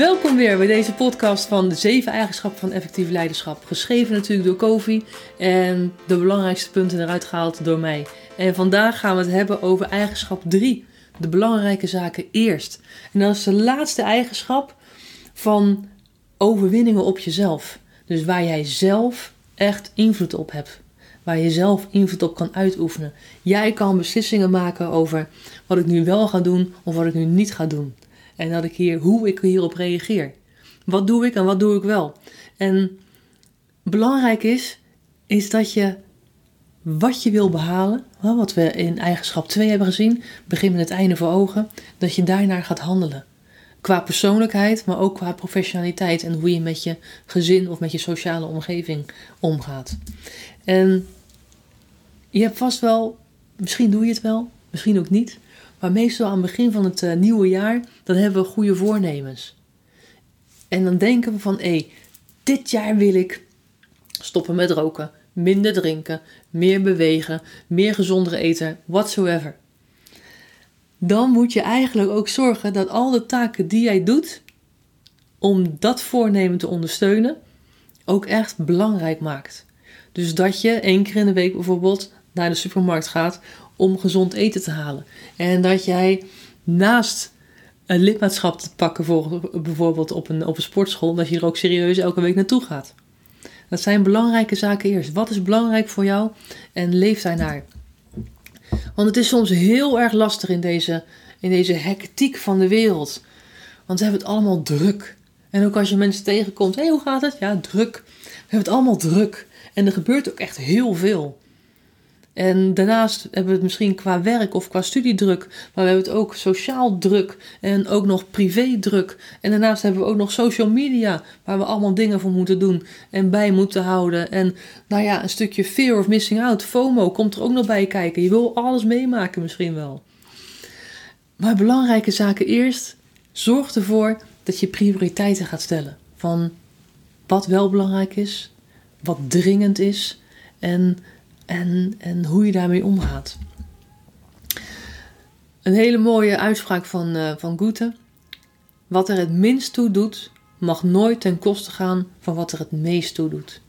Welkom weer bij deze podcast van de zeven eigenschappen van effectief leiderschap. Geschreven natuurlijk door Kofi en de belangrijkste punten eruit gehaald door mij. En vandaag gaan we het hebben over eigenschap 3. De belangrijke zaken eerst. En dat is de laatste eigenschap van overwinningen op jezelf. Dus waar jij zelf echt invloed op hebt. Waar je zelf invloed op kan uitoefenen. Jij kan beslissingen maken over wat ik nu wel ga doen of wat ik nu niet ga doen. En dat ik hier, hoe ik hierop reageer. Wat doe ik en wat doe ik wel? En belangrijk is, is dat je wat je wil behalen, wat we in eigenschap 2 hebben gezien, begin met het einde voor ogen, dat je daarnaar gaat handelen. Qua persoonlijkheid, maar ook qua professionaliteit en hoe je met je gezin of met je sociale omgeving omgaat. En je hebt vast wel, misschien doe je het wel, misschien ook niet, maar meestal aan het begin van het uh, nieuwe jaar, dan hebben we goede voornemens. En dan denken we van, hé, dit jaar wil ik stoppen met roken, minder drinken, meer bewegen, meer gezondere eten, whatsoever. Dan moet je eigenlijk ook zorgen dat al de taken die jij doet om dat voornemen te ondersteunen, ook echt belangrijk maakt. Dus dat je één keer in de week bijvoorbeeld naar de supermarkt gaat om gezond eten te halen. En dat jij naast een lidmaatschap te pakken voor bijvoorbeeld op een, op een sportschool, dat je er ook serieus elke week naartoe gaat. Dat zijn belangrijke zaken eerst. Wat is belangrijk voor jou en leef daarnaar. Want het is soms heel erg lastig in deze, in deze hectiek van de wereld. Want we hebben het allemaal druk. En ook als je mensen tegenkomt, hé, hey, hoe gaat het? Ja, druk. We hebben het allemaal druk. En er gebeurt ook echt heel veel. En daarnaast hebben we het misschien qua werk of qua studiedruk, maar we hebben het ook sociaal druk en ook nog privé druk. En daarnaast hebben we ook nog social media, waar we allemaal dingen voor moeten doen en bij moeten houden. En nou ja, een stukje fear of missing out, FOMO, komt er ook nog bij kijken. Je wil alles meemaken misschien wel. Maar belangrijke zaken eerst, zorg ervoor dat je prioriteiten gaat stellen. Van wat wel belangrijk is, wat dringend is en en, en hoe je daarmee omgaat. Een hele mooie uitspraak van, uh, van Goethe. Wat er het minst toe doet, mag nooit ten koste gaan van wat er het meest toe doet.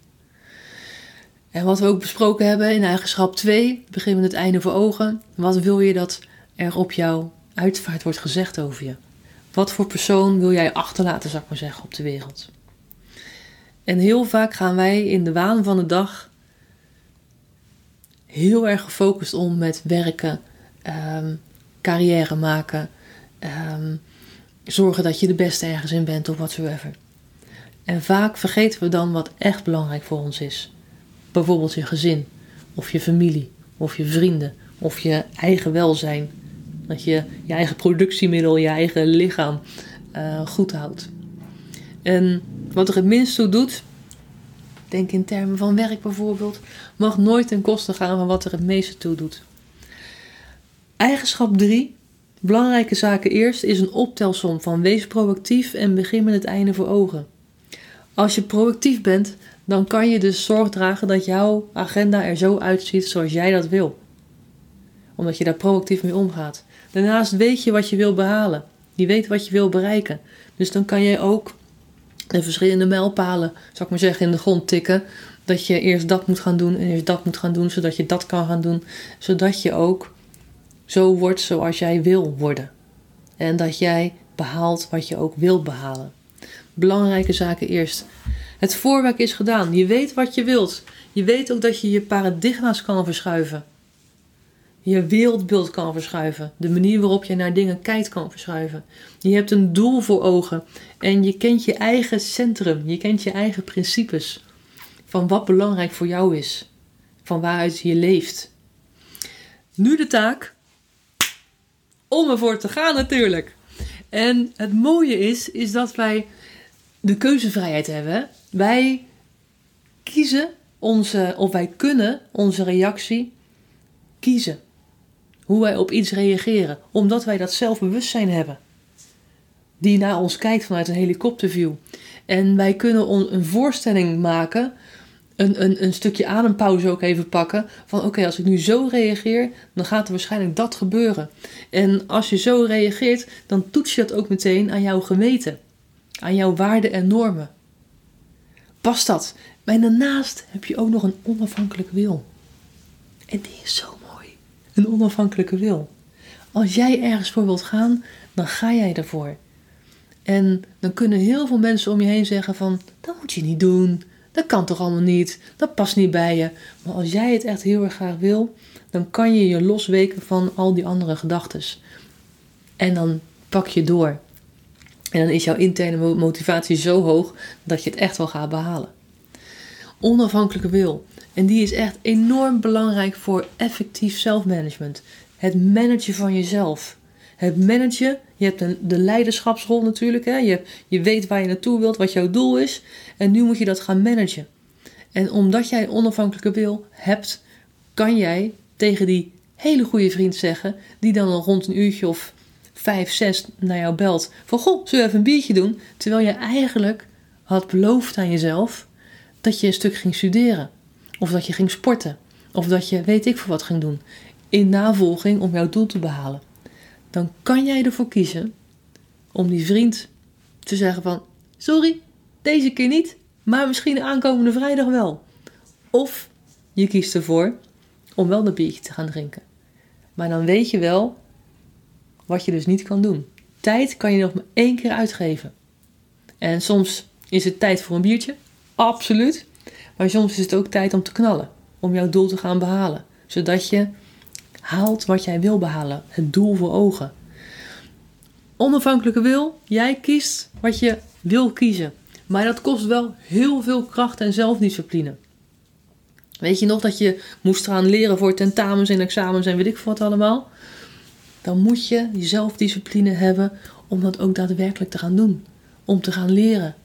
En wat we ook besproken hebben in eigenschap 2, begin met het einde voor ogen. Wat wil je dat er op jouw uitvaart wordt gezegd over je? Wat voor persoon wil jij achterlaten, zou ik maar zeggen, op de wereld? En heel vaak gaan wij in de waan van de dag heel erg gefocust om met werken, um, carrière maken, um, zorgen dat je de beste ergens in bent of whatsoever. En vaak vergeten we dan wat echt belangrijk voor ons is. Bijvoorbeeld je gezin, of je familie, of je vrienden, of je eigen welzijn. Dat je je eigen productiemiddel, je eigen lichaam uh, goed houdt. En wat er het minst toe doet, denk in termen van werk bijvoorbeeld, mag nooit ten koste gaan van wat er het meeste toe doet. Eigenschap 3, belangrijke zaken eerst, is een optelsom van wees proactief en begin met het einde voor ogen. Als je proactief bent, dan kan je dus zorg dragen dat jouw agenda er zo uitziet zoals jij dat wil. Omdat je daar proactief mee omgaat. Daarnaast weet je wat je wil behalen. Je weet wat je wil bereiken. Dus dan kan je ook de verschillende mijlpalen, zou ik maar zeggen, in de grond tikken. Dat je eerst dat moet gaan doen en eerst dat moet gaan doen, zodat je dat kan gaan doen. Zodat je ook zo wordt zoals jij wil worden. En dat jij behaalt wat je ook wil behalen. Belangrijke zaken eerst. Het voorwerk is gedaan. Je weet wat je wilt. Je weet ook dat je je paradigma's kan verschuiven je wereldbeeld kan verschuiven. De manier waarop je naar dingen kijkt kan verschuiven. Je hebt een doel voor ogen en je kent je eigen centrum. Je kent je eigen principes. Van wat belangrijk voor jou is. Van waaruit je leeft. Nu de taak om ervoor te gaan natuurlijk. En het mooie is, is dat wij de keuzevrijheid hebben. Wij kiezen onze, of wij kunnen onze reactie kiezen hoe wij op iets reageren, omdat wij dat zelfbewustzijn hebben. Die naar ons kijkt vanuit een helikopterview. En wij kunnen een voorstelling maken, een, een, een stukje adempauze ook even pakken. Van oké, als ik nu zo reageer, dan gaat er waarschijnlijk dat gebeuren. En als je zo reageert, dan toets je dat ook meteen aan jouw geweten. aan jouw waarden en normen? Past dat? Maar daarnaast heb je ook nog een onafhankelijke wil. En die is zo. Een onafhankelijke wil. Als jij ergens voor wilt gaan, dan ga jij ervoor. En dan kunnen heel veel mensen om je heen zeggen van, dat moet je niet doen. Dat kan toch allemaal niet. Dat past niet bij je. Maar als jij het echt heel erg graag wil, dan kan je je losweken van al die andere gedachten. En dan pak je door. En dan is jouw interne motivatie zo hoog dat je het echt wel gaat behalen. Onafhankelijke wil. En die is echt enorm belangrijk voor effectief zelfmanagement. Het managen van jezelf. Het managen, je hebt een, de leiderschapsrol natuurlijk. Hè? Je, je weet waar je naartoe wilt, wat jouw doel is. En nu moet je dat gaan managen. En omdat jij een onafhankelijke wil hebt, kan jij tegen die hele goede vriend zeggen, die dan al rond een uurtje of vijf, zes naar jou belt. Van goh, zullen we even een biertje doen? Terwijl je eigenlijk had beloofd aan jezelf dat je een stuk ging studeren. Of dat je ging sporten. Of dat je weet ik voor wat ging doen. In navolging om jouw doel te behalen. Dan kan jij ervoor kiezen om die vriend te zeggen van... Sorry, deze keer niet. Maar misschien aankomende vrijdag wel. Of je kiest ervoor om wel dat biertje te gaan drinken. Maar dan weet je wel wat je dus niet kan doen. Tijd kan je nog maar één keer uitgeven. En soms is het tijd voor een biertje, absoluut. Maar soms is het ook tijd om te knallen, om jouw doel te gaan behalen. Zodat je haalt wat jij wil behalen, het doel voor ogen. Onafhankelijke wil, jij kiest wat je wil kiezen. Maar dat kost wel heel veel kracht en zelfdiscipline. Weet je nog dat je moest gaan leren voor tentamens en examens en weet ik wat allemaal? Dan moet je die zelfdiscipline hebben om dat ook daadwerkelijk te gaan doen. Om te gaan leren.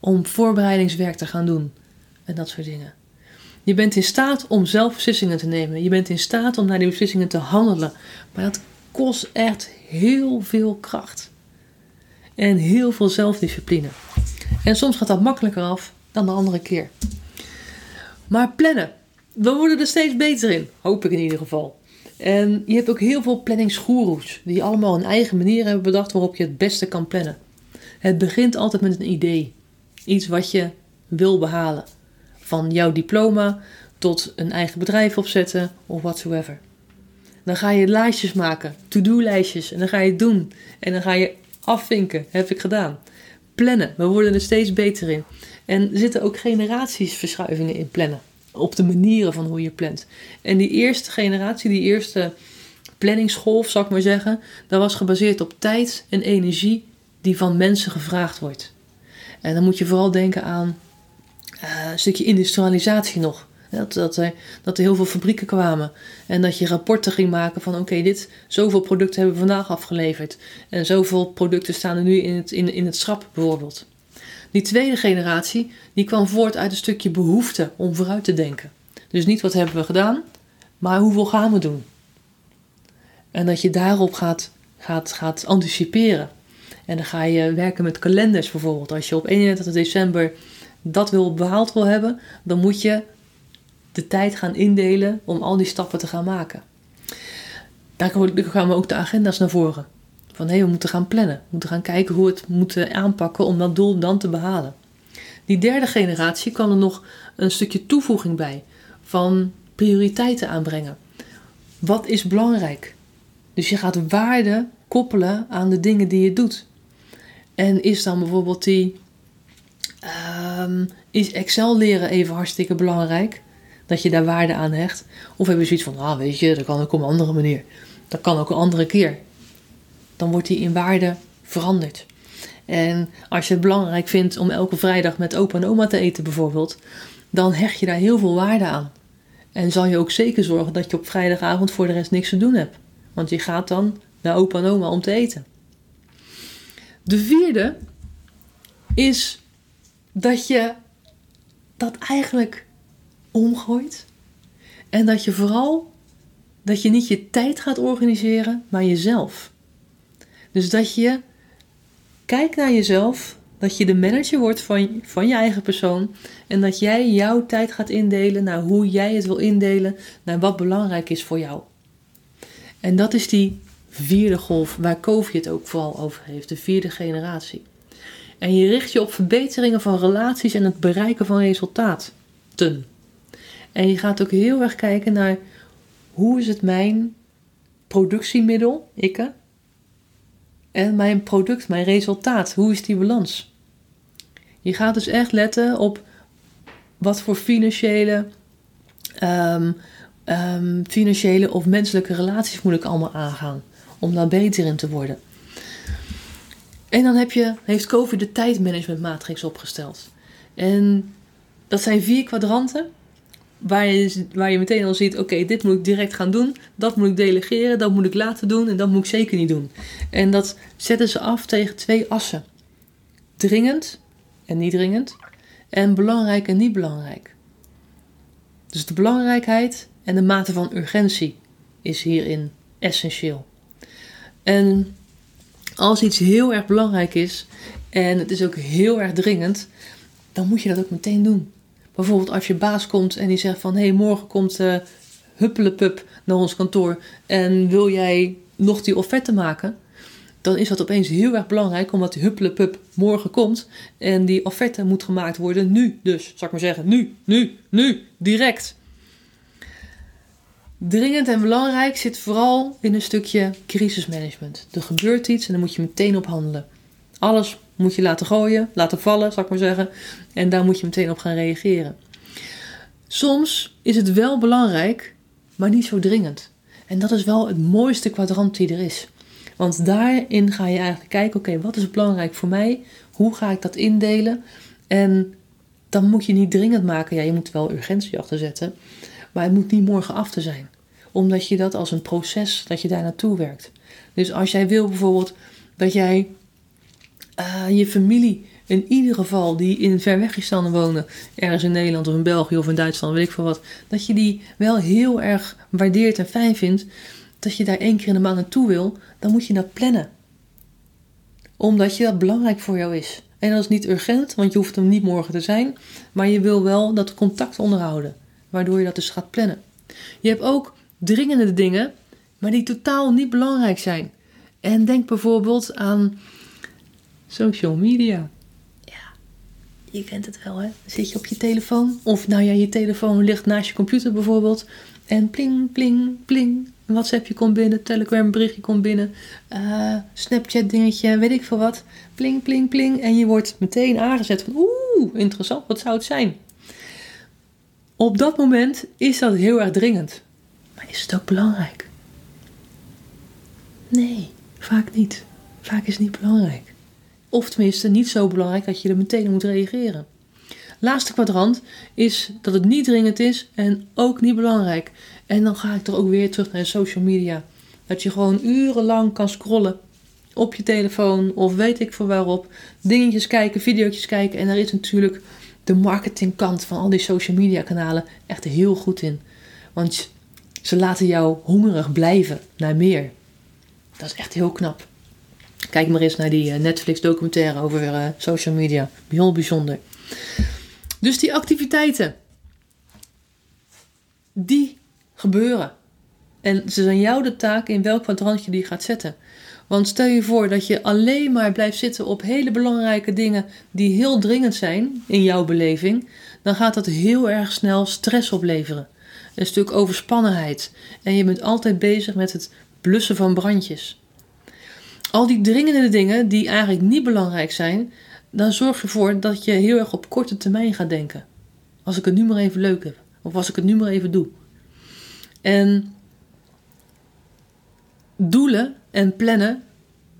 Om voorbereidingswerk te gaan doen. En dat soort dingen. Je bent in staat om zelf beslissingen te nemen. Je bent in staat om naar die beslissingen te handelen. Maar dat kost echt heel veel kracht. En heel veel zelfdiscipline. En soms gaat dat makkelijker af dan de andere keer. Maar plannen. We worden er steeds beter in. Hoop ik in ieder geval. En je hebt ook heel veel planningsgoeroes. Die allemaal een eigen manier hebben bedacht waarop je het beste kan plannen. Het begint altijd met een idee. Iets wat je wil behalen. Van jouw diploma tot een eigen bedrijf opzetten of whatsoever. Dan ga je lijstjes maken, to-do-lijstjes. En dan ga je het doen. En dan ga je afvinken. Heb ik gedaan. Plannen. We worden er steeds beter in. En er zitten ook generatiesverschuivingen in plannen. Op de manieren van hoe je plant. En die eerste generatie, die eerste planningsgolf, zal ik maar zeggen, dat was gebaseerd op tijd en energie die van mensen gevraagd wordt. En dan moet je vooral denken aan een stukje industrialisatie nog. Dat, dat, er, dat er heel veel fabrieken kwamen. En dat je rapporten ging maken van oké, dit, zoveel producten hebben we vandaag afgeleverd. En zoveel producten staan er nu in het, in, in het schap bijvoorbeeld. Die tweede generatie, die kwam voort uit een stukje behoefte om vooruit te denken. Dus niet wat hebben we gedaan, maar hoeveel gaan we doen. En dat je daarop gaat, gaat, gaat anticiperen. En dan ga je werken met kalenders bijvoorbeeld. Als je op 31 december dat wil behaald wil hebben, dan moet je de tijd gaan indelen om al die stappen te gaan maken. Daar komen ook de agenda's naar voren. Van hé, hey, we moeten gaan plannen. We moeten gaan kijken hoe we het moeten aanpakken om dat doel dan te behalen. Die derde generatie kan er nog een stukje toevoeging bij van prioriteiten aanbrengen. Wat is belangrijk? Dus je gaat waarde koppelen aan de dingen die je doet. En is dan bijvoorbeeld die. Um, is Excel leren even hartstikke belangrijk? Dat je daar waarde aan hecht? Of heb je zoiets van, ah weet je, dat kan ook op een andere manier. Dat kan ook een andere keer dan wordt die in waarde veranderd. En als je het belangrijk vindt om elke vrijdag met opa en oma te eten bijvoorbeeld, dan hecht je daar heel veel waarde aan. En zal je ook zeker zorgen dat je op vrijdagavond voor de rest niks te doen hebt. Want je gaat dan naar opa en oma om te eten. De vierde is dat je dat eigenlijk omgooit. En dat je vooral dat je niet je tijd gaat organiseren, maar jezelf. Dus dat je kijkt naar jezelf, dat je de manager wordt van, van je eigen persoon en dat jij jouw tijd gaat indelen naar hoe jij het wil indelen, naar wat belangrijk is voor jou. En dat is die vierde golf waar Kofi het ook vooral over heeft, de vierde generatie. En je richt je op verbeteringen van relaties en het bereiken van resultaten. En je gaat ook heel erg kijken naar hoe is het mijn productiemiddel, ikke, en mijn product, mijn resultaat, hoe is die balans? Je gaat dus echt letten op wat voor financiële, um, um, financiële of menselijke relaties moet ik allemaal aangaan om daar beter in te worden. En dan heb je, heeft COVID de tijdmanagement matrix opgesteld. En dat zijn vier kwadranten waar je, waar je meteen al ziet: oké, dit moet ik direct gaan doen, dat moet ik delegeren, dat moet ik laten doen en dat moet ik zeker niet doen. En dat zetten ze af tegen twee assen: dringend en niet dringend, en belangrijk en niet belangrijk. Dus de belangrijkheid en de mate van urgentie is hierin essentieel. En als iets heel erg belangrijk is en het is ook heel erg dringend, dan moet je dat ook meteen doen. Bijvoorbeeld als je baas komt en die zegt van hé, hey, morgen komt uh, Huppelepup naar ons kantoor en wil jij nog die offerte maken? Dan is dat opeens heel erg belangrijk omdat die morgen komt en die offerte moet gemaakt worden nu. Dus, zal ik maar zeggen, nu, nu, nu, direct. Dringend en belangrijk zit vooral in een stukje crisismanagement. Er gebeurt iets en dan moet je meteen op handelen. Alles moet je laten gooien, laten vallen, zal ik maar zeggen. En daar moet je meteen op gaan reageren. Soms is het wel belangrijk, maar niet zo dringend. En dat is wel het mooiste kwadrant die er is. Want daarin ga je eigenlijk kijken: oké, wat is belangrijk voor mij? Hoe ga ik dat indelen? En dan moet je niet dringend maken. Ja, je moet wel urgentie achter zetten. Maar het moet niet morgen af te zijn. Omdat je dat als een proces, dat je daar naartoe werkt. Dus als jij wil bijvoorbeeld dat jij uh, je familie, in ieder geval die in ver weggestanden wonen, ergens in Nederland of in België of in Duitsland, weet ik veel wat, dat je die wel heel erg waardeert en fijn vindt, dat je daar één keer in de maand naartoe wil, dan moet je dat plannen. Omdat je dat belangrijk voor jou is. En dat is niet urgent, want je hoeft hem niet morgen te zijn, maar je wil wel dat contact onderhouden, waardoor je dat dus gaat plannen. Je hebt ook dringende dingen, maar die totaal niet belangrijk zijn. En denk bijvoorbeeld aan Social media. Ja, je kent het wel, hè? Zit je op je telefoon? Of nou ja, je telefoon ligt naast je computer bijvoorbeeld. En pling, pling, pling. Een WhatsAppje komt binnen, Telegram berichtje komt binnen. Uh, Snapchat dingetje, weet ik veel wat. Pling, pling, pling. En je wordt meteen aangezet van oeh, interessant, wat zou het zijn? Op dat moment is dat heel erg dringend. Maar is het ook belangrijk? Nee, vaak niet. Vaak is het niet belangrijk. Of tenminste niet zo belangrijk dat je er meteen moet reageren. Laatste kwadrant is dat het niet dringend is en ook niet belangrijk. En dan ga ik er ook weer terug naar social media. Dat je gewoon urenlang kan scrollen op je telefoon of weet ik voor waarop. Dingetjes kijken, video's kijken. En daar is natuurlijk de marketingkant van al die social media kanalen echt heel goed in. Want ze laten jou hongerig blijven naar meer. Dat is echt heel knap. Kijk maar eens naar die eh, Netflix documentaire over uh, social media. Heel bijzonder. Dus die activiteiten. Die gebeuren. En ze zijn jou de taak in welk kwadrantje die gaat zetten. Want stel je voor dat je alleen maar blijft zitten op hele belangrijke dingen die heel dringend zijn in jouw beleving, dan gaat dat heel erg snel stress opleveren. Een stuk overspannenheid. En je bent altijd bezig met het blussen van brandjes al die dringende dingen die eigenlijk niet belangrijk zijn, dan zorg je ervoor dat je heel erg op korte termijn gaat denken. Als ik het nu maar even leuk heb, of als ik het nu maar even doe. En doelen en plannen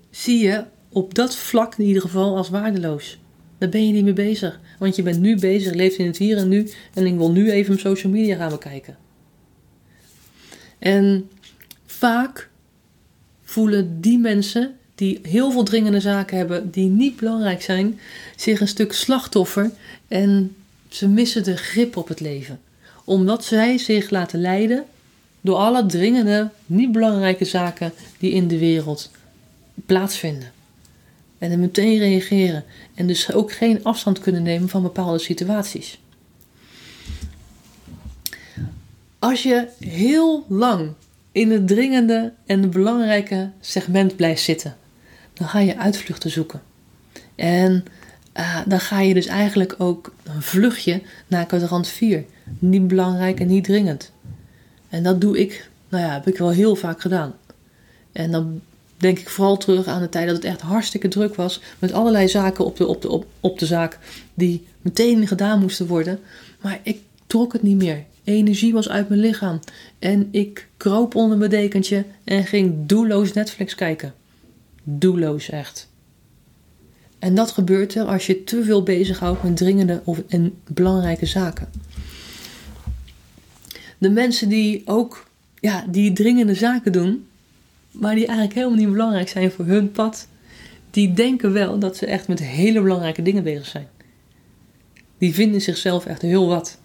zie je op dat vlak in ieder geval als waardeloos. Daar ben je niet mee bezig. Want je bent nu bezig, leeft in het hier en nu. En ik wil nu even op social media gaan bekijken. En vaak voelen die mensen die heel veel dringende zaken hebben die niet belangrijk zijn, zich een stuk slachtoffer en ze missen de grip op het leven. Omdat zij zich laten leiden door alle dringende, niet belangrijke zaken die in de wereld plaatsvinden. En dan meteen reageren en dus ook geen afstand kunnen nemen van bepaalde situaties. Als je heel lang in het dringende en het belangrijke segment blijft zitten, dan ga je uitvluchten zoeken. En uh, dan ga je dus eigenlijk ook een vluchtje naar kwadrant 4. Niet belangrijk en niet dringend. En dat doe ik, nou ja, heb ik wel heel vaak gedaan. En dan denk ik vooral terug aan de tijd dat het echt hartstikke druk was. Met allerlei zaken op de, op de, op, op de zaak die meteen gedaan moesten worden. Maar ik trok het niet meer. Energie was uit mijn lichaam. En ik kroop onder mijn dekentje en ging doelloos Netflix kijken. Doelloos echt. En dat gebeurt er als je te veel bezighoudt met dringende of, en belangrijke zaken. De mensen die ook ja, die dringende zaken doen, maar die eigenlijk helemaal niet belangrijk zijn voor hun pad, die denken wel dat ze echt met hele belangrijke dingen bezig zijn. Die vinden zichzelf echt heel wat.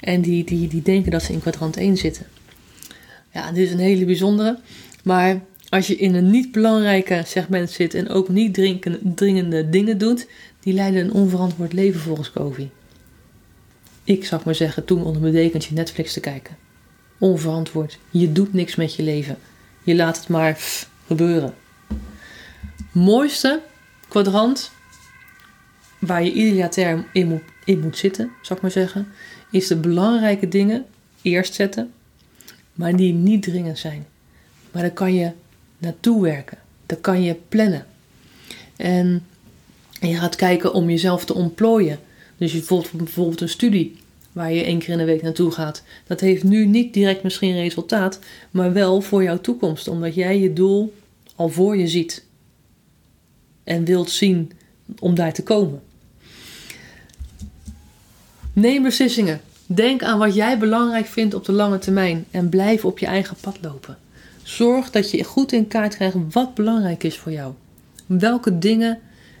En die, die, die denken dat ze in kwadrant 1 zitten. Ja, dit is een hele bijzondere. Maar als je in een niet belangrijke segment zit en ook niet dringende dingen doet, die leiden een onverantwoord leven volgens Covey. Ik zou maar zeggen, toen onder mijn dekentje Netflix te kijken. Onverantwoord. Je doet niks met je leven. Je laat het maar gebeuren. Mooiste kwadrant waar je idealiter in moet, zitten, zou ik maar zeggen, is de belangrijke dingen eerst zetten, maar die niet dringend zijn. Maar dan kan je naartoe werken. Dan kan je plannen. En je gaat kijken om jezelf te ontplooien. Dus je bijvoorbeeld, bijvoorbeeld een studie waar je één keer in de week naartoe gaat. Dat heeft nu niet direct misschien resultaat, maar wel voor jouw toekomst. Omdat jij je doel al voor je ziet. En wilt zien om daar te komen. Neem beslissingen. Denk aan wat jij belangrijk vindt op de lange termijn en blijf op je eigen pad lopen. Zorg dat je goed in kaart krijgt wat belangrijk is voor jou. Welke dingen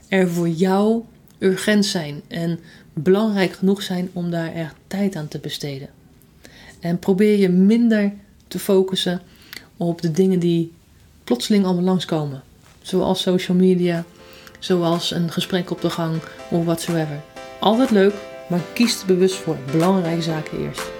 er voor jou urgent zijn en belangrijk genoeg zijn om daar echt tijd aan te besteden. En probeer je minder te focussen op de dingen die plotseling allemaal langskomen. Zoals social media, zoals een gesprek op de gang of whatsoever. Altijd leuk, maar kies bewust voor belangrijke zaken eerst.